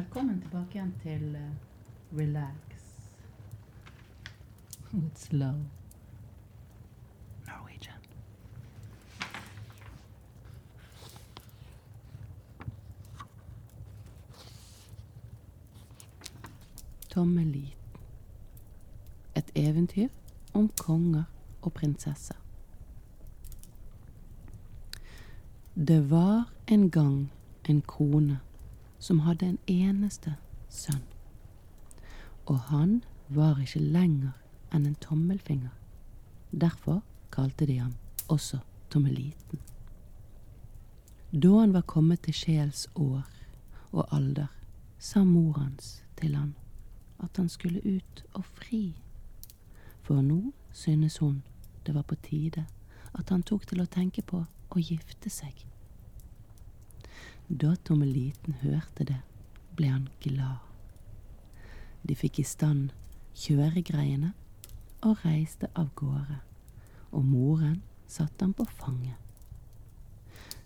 Velkommen tilbake igjen til uh, Relax. With slow Norwegian. Tommeliten. Et eventyr om konger og prinsesser. Det var en gang en kone som hadde en eneste sønn. Og han var ikke lenger enn en tommelfinger. Derfor kalte de ham også Tommeliten. Da han var kommet til sjels år og alder, sa mor hans til han at han skulle ut og fri. For nå synes hun det var på tide at han tok til å tenke på å gifte seg. Da Tommeliten hørte det, ble han glad. De fikk i stand kjøregreiene og reiste av gårde, og moren satte ham på fanget.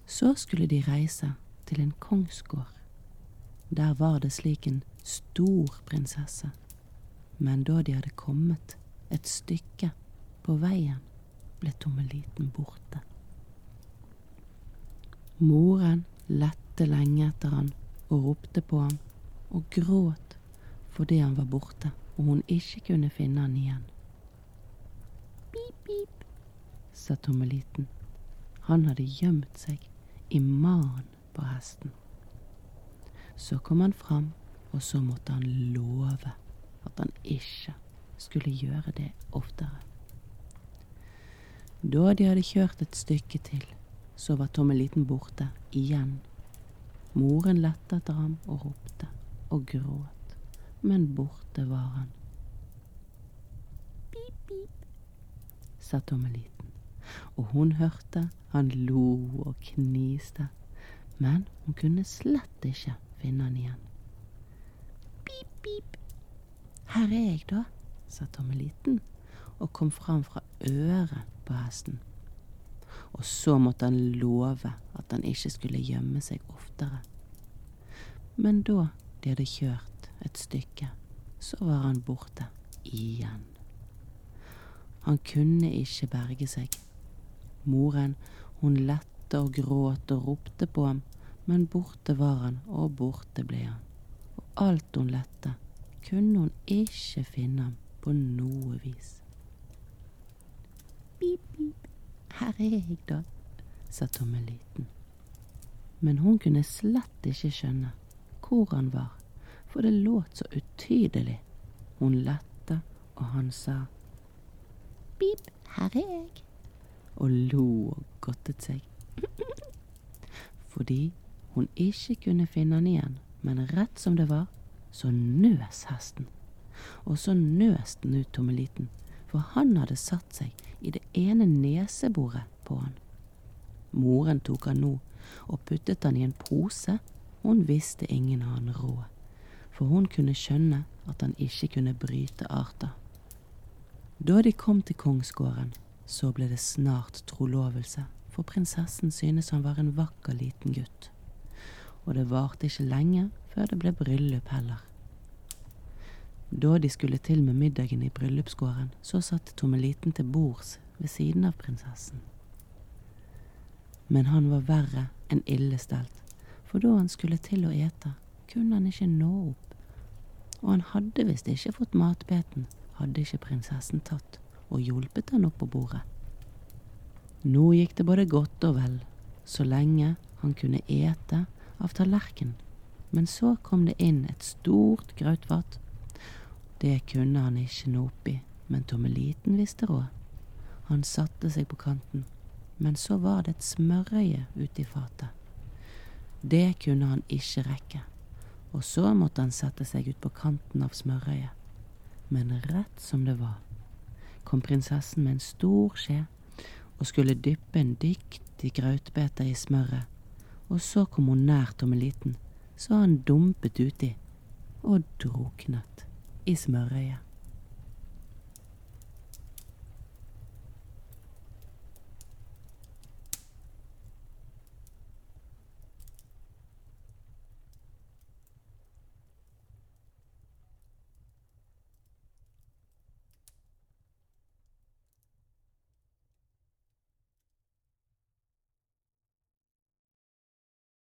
Så skulle de reise til en kongsgård. Der var det slik en stor prinsesse, men da de hadde kommet et stykke på veien, ble Tommeliten borte. Moren lette lenge etter han og ropte på ham og gråt fordi han var borte og hun ikke kunne finne han igjen. Pip, pip, sa Tommeliten. Han hadde gjemt seg i manen på hesten. Så kom han fram, og så måtte han love at han ikke skulle gjøre det oftere. Da de hadde kjørt et stykke til, så var Tommeliten borte igjen. Moren lette etter ham og ropte og gråt, men borte var han. Pip, pip, sa Tommeliten, og hun hørte han lo og kniste, men hun kunne slett ikke finne han igjen. Pip, pip. Her er jeg, da, sa Tommeliten og kom fram fra øret på hesten. Og så måtte han love at han ikke skulle gjemme seg oftere. Men da de hadde kjørt et stykke, så var han borte igjen. Han kunne ikke berge seg. Moren, hun lette og gråt og ropte på ham, men borte var han, og borte ble han. Og alt hun lette, kunne hun ikke finne ham på noe vis. Pip, pip, her er jeg, da, sa Tommeliten. Men hun kunne slett ikke skjønne hvor han var, for det låt så utydelig. Hun lette, og han sa Pip, her er jeg, og lo og godtet seg. Fordi hun ikke kunne finne han igjen, men rett som det var, så nøs hesten. Og så nøs den ut Tommeliten, for han hadde satt seg i det ene neseboret på han. Moren tok han nå og puttet han i en pose, og hun visste ingen annen råd, for hun kunne skjønne at han ikke kunne bryte arter. Da de kom til kongsgården, så ble det snart trolovelse, for prinsessen synes han var en vakker liten gutt. Og det varte ikke lenge før det ble bryllup heller. Da de skulle til med middagen i bryllupsgården, så satt Tommeliten til bords ved siden av prinsessen. Men han var verre enn illestelt, for da han skulle til å ete, kunne han ikke nå opp. Og han hadde visst ikke fått matbeten, hadde ikke prinsessen tatt og hjulpet han opp på bordet. Nå gikk det både godt og vel, så lenge han kunne ete av tallerkenen, men så kom det inn et stort grautfat det kunne han ikke nå oppi, men Tommeliten visste råd. Han satte seg på kanten, men så var det et smørøye ute i fatet. Det kunne han ikke rekke, og så måtte han sette seg ut på kanten av smørøyet. Men rett som det var, kom prinsessen med en stor skje og skulle dyppe en dyktig grautbete i smøret, og så kom hun nær Tommeliten, så han dumpet uti og druknet i smørøyet.